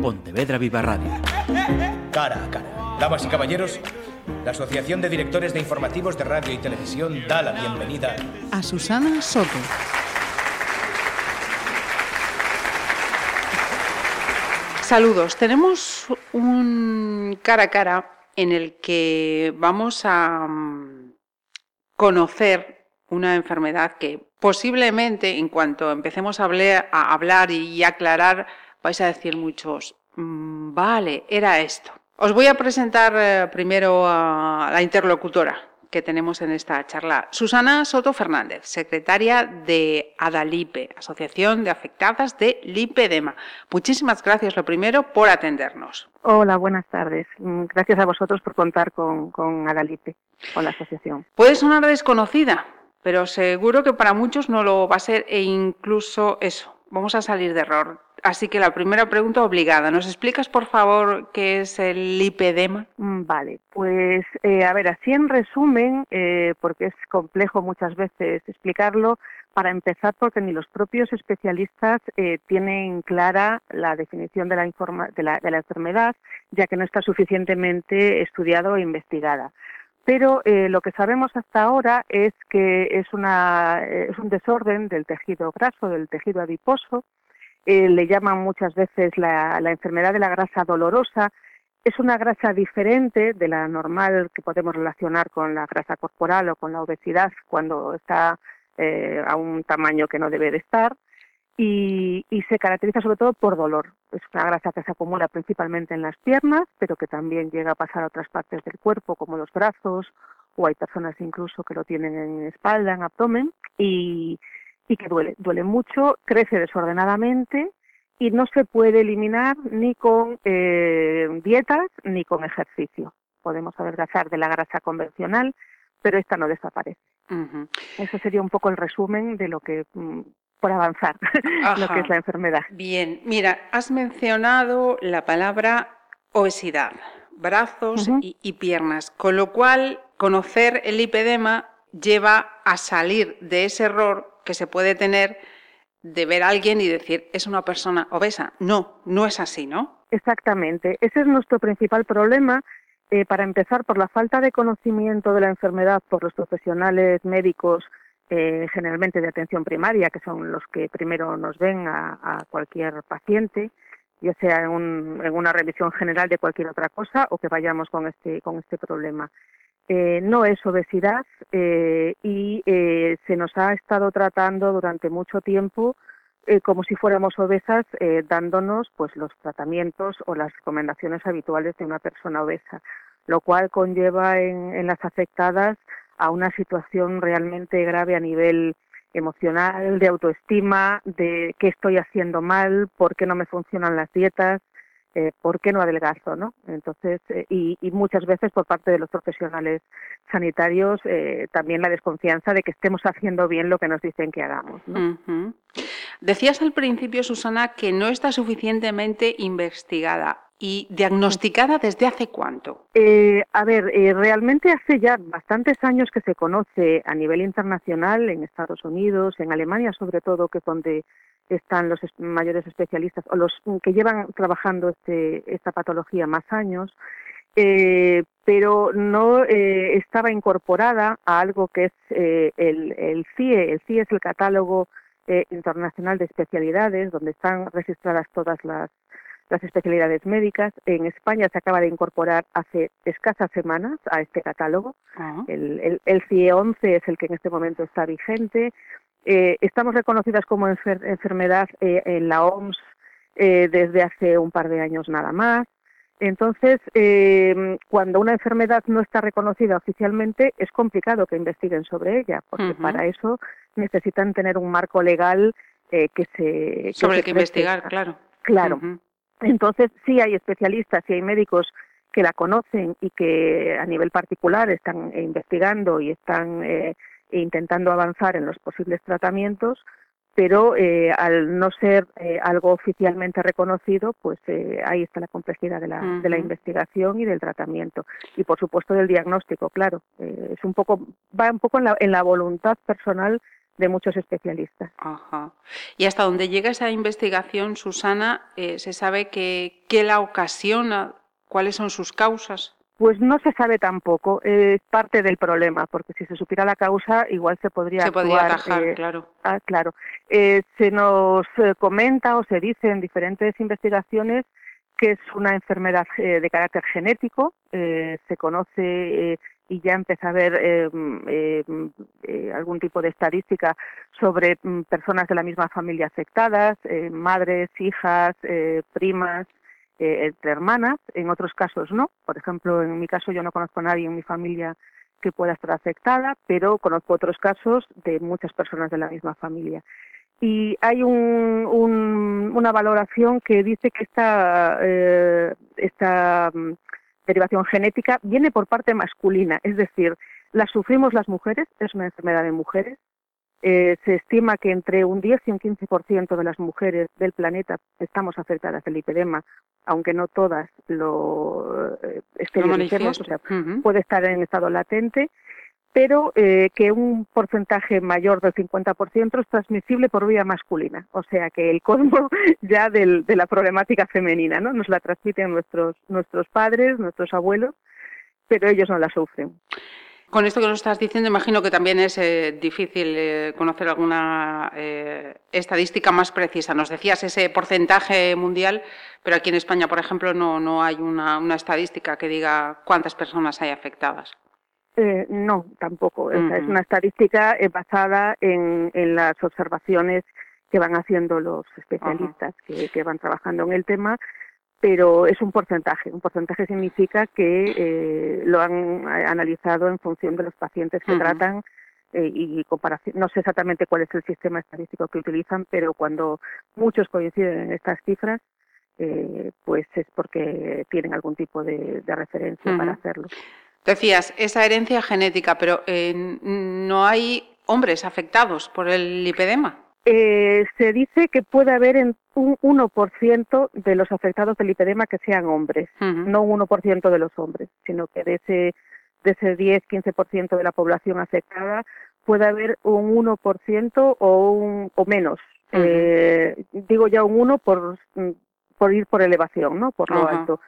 Pontevedra Viva Radio. Cara a cara. Damas y caballeros, la Asociación de Directores de Informativos de Radio y Televisión da la bienvenida a Susana Soto. Saludos. Tenemos un cara a cara en el que vamos a mm, conocer una enfermedad que posiblemente en cuanto empecemos a hablar, y aclarar vais a decir muchos, mm, vale, era esto. Os voy a presentar eh, primero a la interlocutora que tenemos en esta charla. Susana Soto Fernández, secretaria de ADALIPE, Asociación de Afectadas de Lipedema. Muchísimas gracias, lo primero, por atendernos. Hola, buenas tardes. Gracias a vosotros por contar con, con ADALIPE, con la asociación. Puede sonar desconocida, pero seguro que para muchos no lo va a ser e incluso eso. Vamos a salir de error. Así que la primera pregunta obligada. ¿Nos explicas, por favor, qué es el lipedema? Mm, vale, pues eh, a ver, así en resumen, eh, porque es complejo muchas veces explicarlo, para empezar, porque ni los propios especialistas eh, tienen clara la definición de la, de, la, de la enfermedad, ya que no está suficientemente estudiado e investigada pero lo que sabemos hasta ahora es que es, una, es un desorden del tejido graso, del tejido adiposo, eh, le llaman muchas veces la, enfermedad de la grasa dolorosa. Es una grasa diferente de la normal que podemos relacionar con la grasa corporal o con la obesidad cuando está eh, a un tamaño que no debe de estar. Y, se caracteriza sobre todo por dolor. Es una grasa que se acumula principalmente en las piernas, pero que también llega a pasar a otras partes del cuerpo, como los brazos, o hay personas incluso que lo tienen en espalda, en abdomen, y, y que duele, duele mucho, crece desordenadamente y no se puede eliminar ni con eh, dietas ni con ejercicio. Podemos adelgazar de la grasa convencional, pero esta no desaparece. Eso sería un poco el resumen de lo que, mm, por avanzar, lo que es la enfermedad. Bien, mira, has mencionado la palabra obesidad, brazos y, y piernas, con lo cual conocer el lipedema lleva a salir de ese error que se puede tener de ver a alguien y decir, es una persona obesa. No, no es así, ¿no? Exactamente. Ese es nuestro principal problema. Eh, para empezar, por la falta de conocimiento de la enfermedad por los profesionales médicos, eh, generalmente de atención primaria, que son los que primero nos ven a, cualquier paciente, ya sea en, en, una revisión general de cualquier otra cosa o que vayamos con este, con este problema. Eh, no es obesidad eh, y eh, se nos ha estado tratando durante mucho tiempo como si fuéramos obesas, dándonos pues los tratamientos o las recomendaciones habituales de una persona obesa, lo cual conlleva en las afectadas a una situación realmente grave a nivel emocional, de autoestima, de qué estoy haciendo mal, por qué no me funcionan las dietas, eh, ¿por qué no adelgazo? ¿no? Entonces, eh, y, muchas veces por parte de los profesionales sanitarios eh, también la desconfianza de que estemos haciendo bien lo que nos dicen que hagamos. Decías al principio, Susana, que no está suficientemente investigada. ¿Y diagnosticada desde hace cuánto? a ver, realmente hace ya bastantes años que se conoce a nivel internacional, en Estados Unidos, en Alemania sobre todo, que es donde están los mayores especialistas o los que llevan trabajando este, esta patología más años, eh, pero no eh, estaba incorporada a algo que es eh, el, el, CIE. El CIE es el catálogo internacional de especialidades, donde están registradas todas las, las especialidades médicas. En España se acaba de incorporar hace escasas semanas a este catálogo. Ah. El, el, el, CIE 11 es el que en este momento está vigente. Eh, estamos reconocidas como enfermedad eh, en la OMS eh, desde hace un par de años nada más. Entonces, cuando una enfermedad no está reconocida oficialmente, es complicado que investiguen sobre ella, porque para eso necesitan tener un marco legal que se... sobre el que investigar, claro. Claro. Entonces, sí hay especialistas, sí hay médicos que la conocen y que a nivel particular están investigando y están e intentando avanzar en los posibles tratamientos, pero eh, al no ser eh, algo oficialmente reconocido, pues eh, ahí está la complejidad de la, de la investigación y del tratamiento. Y por supuesto del diagnóstico, claro, es un poco va un poco en la, en la voluntad personal de muchos especialistas. Ajá. Y hasta donde llega esa investigación, Susana, eh, ¿se sabe que, qué la ocasiona? ¿Cuáles son sus causas? Pues no se sabe tampoco, es parte del problema, porque si se supiera la causa, igual se podría se podría atajar, eh, claro. Ah, claro. Eh, se nos eh, comenta o se dice en diferentes investigaciones que es una enfermedad de carácter genético, se conoce y ya empieza a haber algún tipo de estadística sobre mm, personas de la misma familia afectadas, madres, hijas, primas, eh, entre hermanas, en otros casos no. Por ejemplo, en mi caso yo no conozco a nadie en mi familia que pueda estar afectada, pero conozco otros casos de muchas personas de la misma familia. Y hay una valoración que dice que esta, eh, esta mm, derivación genética viene por parte masculina, es decir, la sufrimos las mujeres, es una enfermedad de mujeres, eh, se estima que entre un 10 y un 15% de las mujeres del planeta estamos afectadas del lipedema, aunque no todas lo eh, exterioricemos, o sea, puede estar en estado latente, pero eh, que un porcentaje mayor del 50% es transmisible por vía masculina, o sea que el cosmo ya de la problemática femenina, ¿no? Nos la transmiten nuestros, nuestros padres, nuestros abuelos, pero ellos no la sufren. Con esto que nos estás diciendo, imagino que también es eh, difícil eh, conocer alguna eh, estadística más precisa. Nos decías ese porcentaje mundial, pero aquí en España, por ejemplo, no, no hay una, estadística que diga cuántas personas hay afectadas. No, tampoco. Es una estadística basada en, las observaciones que van haciendo los especialistas que, que van trabajando en el tema pero es un porcentaje. Un porcentaje significa que eh, lo han eh, analizado en función de los pacientes que tratan eh, y comparación. No sé exactamente cuál es el sistema estadístico que utilizan, pero cuando muchos coinciden en estas cifras, pues es porque tienen algún tipo de, referencia para hacerlo. Decías, esa herencia genética, pero no hay hombres afectados por el lipedema. Eh, se dice que puede haber en un 1% de los afectados del lipedema que sean hombres, no un 1% de los hombres, sino que de ese, de ese 10-15% de la población afectada puede haber un 1% o, un, o menos. eh, digo ya un 1 por, por ir por elevación, ¿no? por lo alto.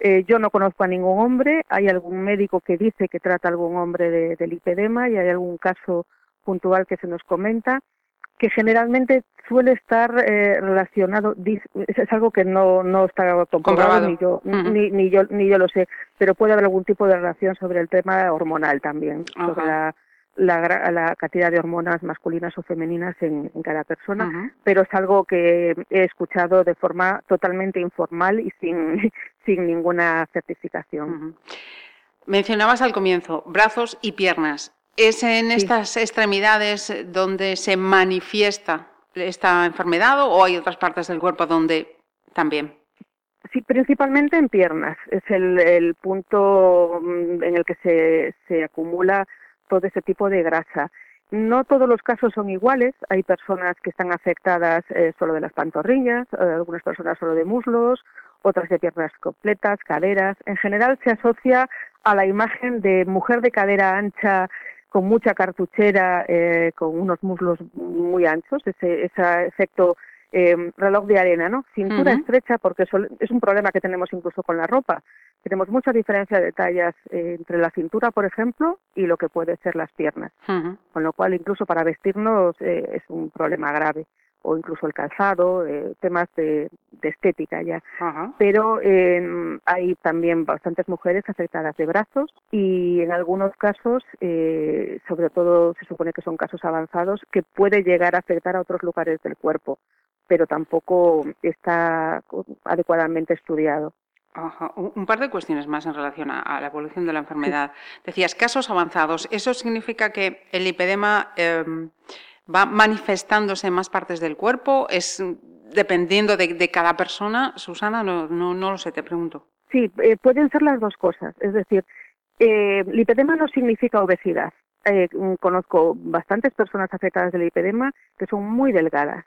Eh, yo no conozco a ningún hombre, hay algún médico que dice que trata a algún hombre de, del lipedema y hay algún caso puntual que se nos comenta que generalmente suele estar eh, relacionado, es algo que no, no está comprobado, Ni, yo, ni, ni, yo, ni yo lo sé, pero puede haber algún tipo de relación sobre el tema hormonal también, sobre la, la, cantidad de hormonas masculinas o femeninas en, cada persona, pero es algo que he escuchado de forma totalmente informal y sin, sin ninguna certificación. Mencionabas al comienzo brazos y piernas. ¿Es en estas extremidades donde se manifiesta esta enfermedad o hay otras partes del cuerpo donde también? Sí, principalmente en piernas. Es el, punto mm, en el que se, se acumula todo ese tipo de grasa. No todos los casos son iguales. Hay personas que están afectadas eh, solo de las pantorrillas, eh, algunas personas solo de muslos, otras de piernas completas, caderas. En general se asocia a la imagen de mujer de cadera ancha con mucha cartuchera, eh, con unos muslos muy anchos, ese, ese efecto eh, reloj de arena, ¿no? Cintura estrecha, porque es un problema que tenemos incluso con la ropa. Tenemos mucha diferencia de tallas eh, entre la cintura, por ejemplo, y lo que puede ser las piernas. Con lo cual, incluso para vestirnos eh, es un problema grave o incluso el calzado, eh, temas de, estética ya. Pero eh, hay también bastantes mujeres afectadas de brazos y en algunos casos, eh, sobre todo se supone que son casos avanzados, que puede llegar a afectar a otros lugares del cuerpo, pero tampoco está adecuadamente estudiado. Un par de cuestiones más en relación a, la evolución de la enfermedad. Decías casos avanzados. ¿Eso significa que el lipedema em, va manifestándose en más partes del cuerpo? ¿Es dependiendo de, cada persona? Susana, no, no, no, lo sé, te pregunto. Sí, eh, pueden ser las dos cosas. Es decir, eh, lipedema no significa obesidad. Eh, conozco bastantes personas afectadas del lipedema que son muy delgadas.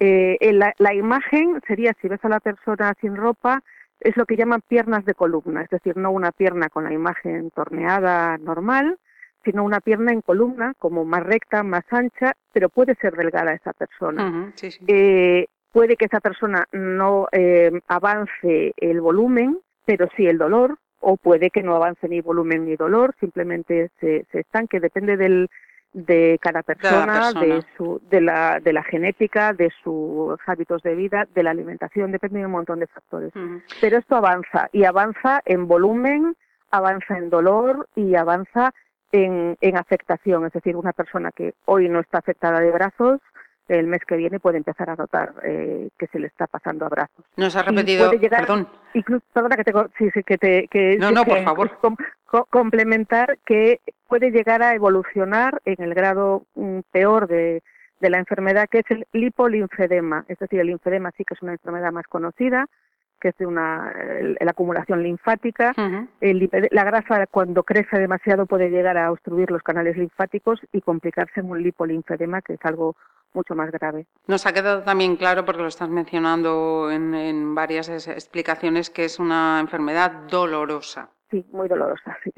Eh, la, la, imagen sería, si ves a la persona sin ropa, es lo que llaman piernas de columna, es decir, no una pierna con la imagen torneada normal, sino una pierna en columna, como más recta, más ancha, pero puede ser delgada esa persona. Eh, puede que esa persona no eh, avance el volumen, pero sí el dolor, o puede que no avance ni volumen ni dolor, simplemente se, se estanque, depende del, de cada persona, de, su, de, la, de la genética, de sus hábitos de vida, de la alimentación, depende de un montón de factores. Pero esto avanza y avanza en volumen, avanza en dolor y avanza en, en afectación. Es decir, una persona que hoy no está afectada de brazos, el mes que viene puede empezar a notar eh, que se le está pasando a brazos. Nos ha repetido, perdón. Incluso, perdona que te, sí, sí, que te que, no, no, por favor. complementar que puede llegar a evolucionar en el grado mm, peor de, de la enfermedad, que es el lipolinfedema. Es decir, el linfedema sí que es una enfermedad más conocida, que es de una la acumulación linfática. la grasa cuando crece demasiado puede llegar a obstruir los canales linfáticos y complicarse en un lipolinfedema, que es algo mucho más grave. Nos ha quedado también claro, porque lo estás mencionando en, varias explicaciones, que es una enfermedad dolorosa. Sí, muy dolorosa, sí.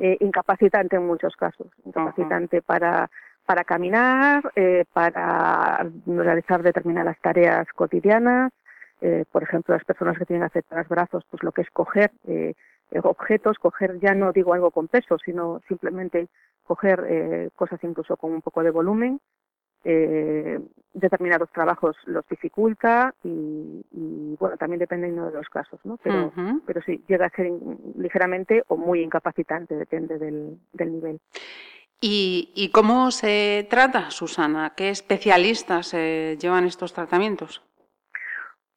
Eh, incapacitante en muchos casos, incapacitante para para caminar, eh, para realizar determinadas tareas cotidianas, eh, por ejemplo, las personas que tienen afectados brazos, pues lo que es coger eh, objetos, coger ya no digo algo con peso, sino simplemente coger cosas incluso con un poco de volumen. Determinados trabajos los dificulta y, bueno, también depende de los casos, ¿no? Pero, pero sí, llega a ser ligeramente o muy incapacitante, depende del, nivel. ¿Y, ¿Y, cómo se trata, Susana? ¿Qué especialistas llevan estos tratamientos?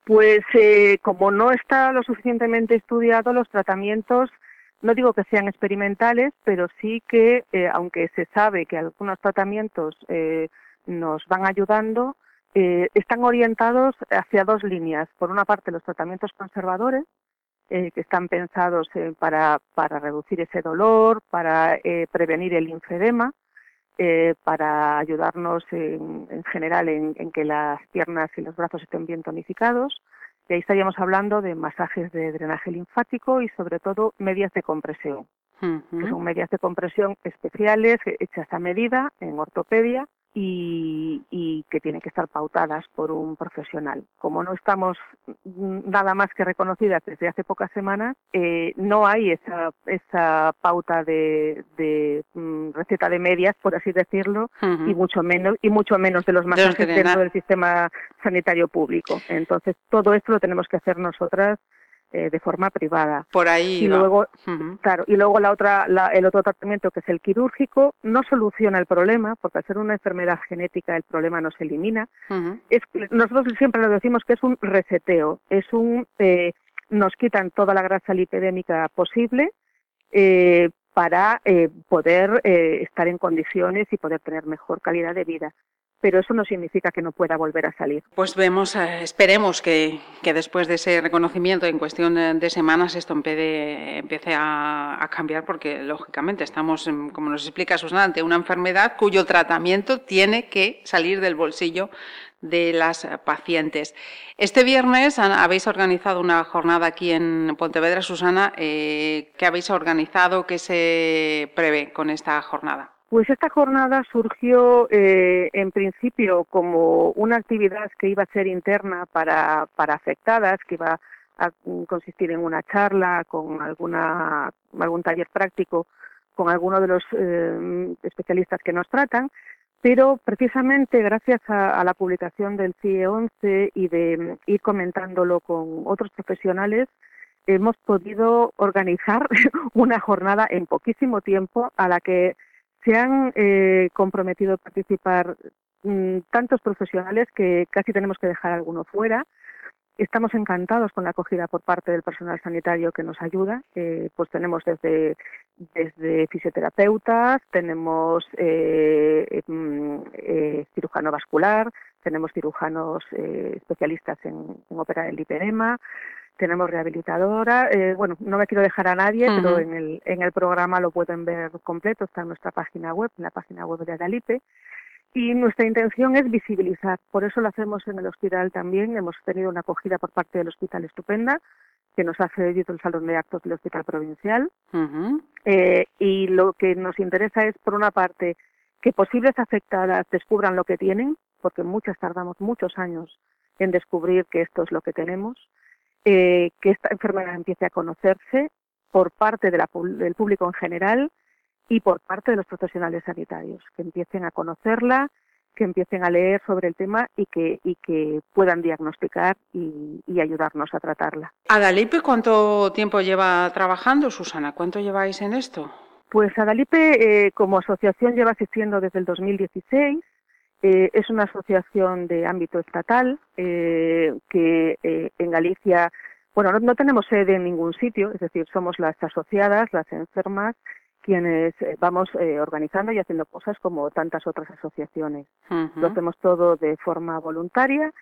Pues eh, como no está lo suficientemente estudiado, los tratamientos, no digo que sean experimentales, pero sí que, eh, aunque se sabe que algunos tratamientos eh, nos van ayudando, están orientados hacia dos líneas. Por una parte, los tratamientos conservadores, que están pensados para, para reducir ese dolor, para prevenir el linfedema, eh, para ayudarnos en, general en, que las piernas y los brazos estén bien tonificados. Y ahí estaríamos hablando de masajes de drenaje linfático y sobre todo medias de compresión, que son medias de compresión especiales hechas a medida en ortopedia y, que tienen que estar pautadas por un profesional. Como no estamos nada más que reconocidas desde hace pocas semanas, eh, no hay esa, esa pauta de, mm, receta de medias, por así decirlo, y mucho menos y mucho menos de los masajes dentro del sistema sanitario público. Entonces todo esto lo tenemos que hacer nosotras eh, de forma privada. Por ahí. Y luego, claro, y luego la otra, el otro tratamiento que es el quirúrgico no soluciona el problema, porque al ser una enfermedad genética el problema no se elimina. es, nosotros siempre lo decimos que es un reseteo, es un eh, nos quitan toda la grasa lipidémica posible eh, para poder estar en condiciones y poder tener mejor calidad de vida pero eso no significa que no pueda volver a salir. Pues vemos, eh, esperemos que, después de ese reconocimiento en cuestión de, semanas esto empiece, a, cambiar porque lógicamente estamos, como nos explica Susana, ante una enfermedad cuyo tratamiento tiene que salir del bolsillo de las pacientes. Este viernes habéis organizado una jornada aquí en Pontevedra, Susana. Eh, ¿Qué habéis organizado? ¿Qué se prevé con esta jornada? Pues esta jornada surgió eh, en principio como una actividad que iba a ser interna para, para afectadas, que iba a consistir en una charla con alguna, algún taller práctico con alguno de los eh, especialistas que nos tratan, pero precisamente gracias a, la publicación del CIE 11 y de ir comentándolo con otros profesionales, hemos podido organizar una jornada en poquísimo tiempo a la que se han eh, comprometido a participar mm, tantos profesionales que casi tenemos que dejar alguno fuera. Estamos encantados con la acogida por parte del personal sanitario que nos ayuda. Eh, pues tenemos desde, fisioterapeutas, tenemos eh, mm, cirujano vascular, tenemos cirujanos especialistas en, en operar el hiperema, tenemos rehabilitadora, eh, bueno, no me quiero dejar a nadie, pero en el, en el programa lo pueden ver completo, está en nuestra página web, en la página web de Adalipe, y nuestra intención es visibilizar, por eso lo hacemos en el hospital también, hemos tenido una acogida por parte del hospital estupenda, que nos ha cedido el Salón de Actos del Hospital Provincial. Eh, y lo que nos interesa es, por una parte, que posibles afectadas descubran lo que tienen, porque muchas tardamos muchos años en descubrir que esto es lo que tenemos, eh, que esta enfermedad empiece a conocerse por parte de la, del público en general y por parte de los profesionales sanitarios, que empiecen a conocerla, que empiecen a leer sobre el tema y que, y que puedan diagnosticar y, ayudarnos a tratarla. ¿Adalipe cuánto tiempo lleva trabajando, Susana? ¿Cuánto lleváis en esto? Pues Adalipe eh, como asociación lleva asistiendo desde el 2016. Eh, es una asociación de ámbito estatal eh, que en Galicia, bueno, no tenemos sede en ningún sitio, es decir, somos las asociadas, las enfermas quienes eh, vamos eh, organizando y haciendo cosas como tantas otras asociaciones. Lo hacemos todo de forma voluntaria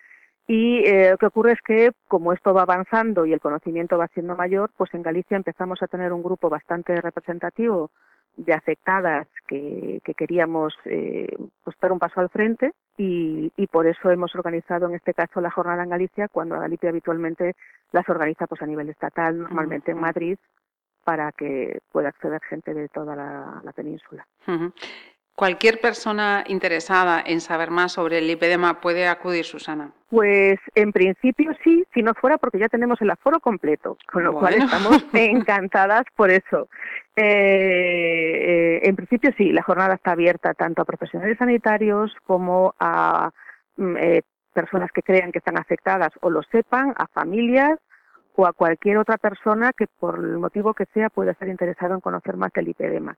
y eh, lo que ocurre es que como esto va avanzando y el conocimiento va siendo mayor, pues en Galicia empezamos a tener un grupo bastante representativo de afectadas que, queríamos pues dar un paso al frente y, por eso hemos organizado en este caso la jornada en Galicia cuando Galicia habitualmente las organiza pues a nivel estatal, normalmente en Madrid para que pueda acceder gente de toda la, península. ¿Cualquier persona interesada en saber más sobre el lipedema puede acudir, Susana? Pues en principio sí, si no fuera porque ya tenemos el aforo completo, con lo cual estamos encantadas por eso. Eh, eh, en principio sí, la jornada está abierta tanto a profesionales sanitarios como a mm, eh, personas que crean que están afectadas o lo sepan, a familias o a cualquier otra persona que por el motivo que sea pueda estar interesado en conocer más del lipedema.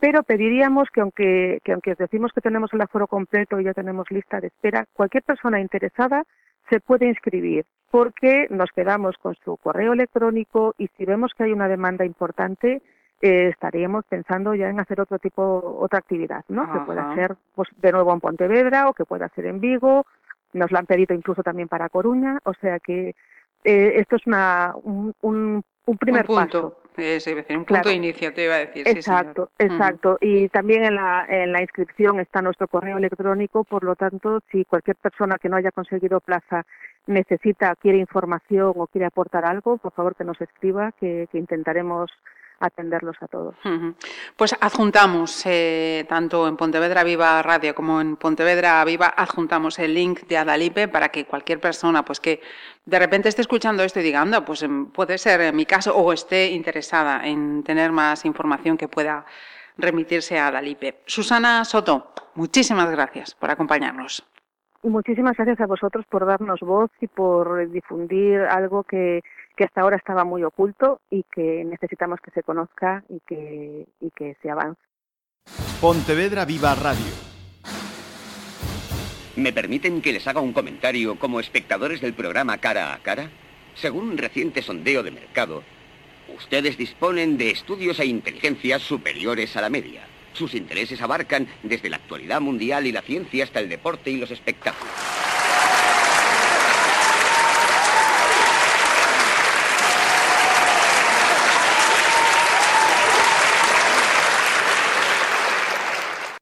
Pero pediríamos que aunque, que aunque decimos que tenemos el aforo completo y ya tenemos lista de espera, cualquier persona interesada se puede inscribir porque nos quedamos con su correo electrónico y si vemos que hay una demanda importante, eh, estaríamos pensando ya en hacer otro tipo, otra actividad, ¿no? Que pueda ser pues, de nuevo en Pontevedra o que pueda ser en Vigo. Nos la han pedido incluso también para Coruña, o sea que eh, esto es una, un, un, primer punto. paso. Es decir, un punto de inicio, te iba a decir. Exacto, exacto. Y también en la, en la inscripción está nuestro correo electrónico, por lo tanto, si cualquier persona que no haya conseguido plaza necesita, quiere información o quiere aportar algo, por favor que nos escriba, que, que intentaremos atenderlos a todos. Pues adjuntamos, eh, tanto en Pontevedra Viva Radio como en Pontevedra Viva, adjuntamos el link de Adalipe para que cualquier persona pues que de repente esté escuchando esto y diga, anda, pues em, puede ser mi caso, o esté interesada en tener más información que pueda remitirse a Adalipe. Susana Soto, muchísimas gracias por acompañarnos. Muchísimas gracias a vosotros por darnos voz y por difundir algo que que hasta ahora estaba muy oculto y que necesitamos que se conozca y que, y que se avance. Pontevedra Viva Radio. ¿Me permiten que les haga un comentario como espectadores del programa Cara a Cara? Según un reciente sondeo de mercado, ustedes disponen de estudios e inteligencias superiores a la media. Sus intereses abarcan desde la actualidad mundial y la ciencia hasta el deporte y los espectáculos.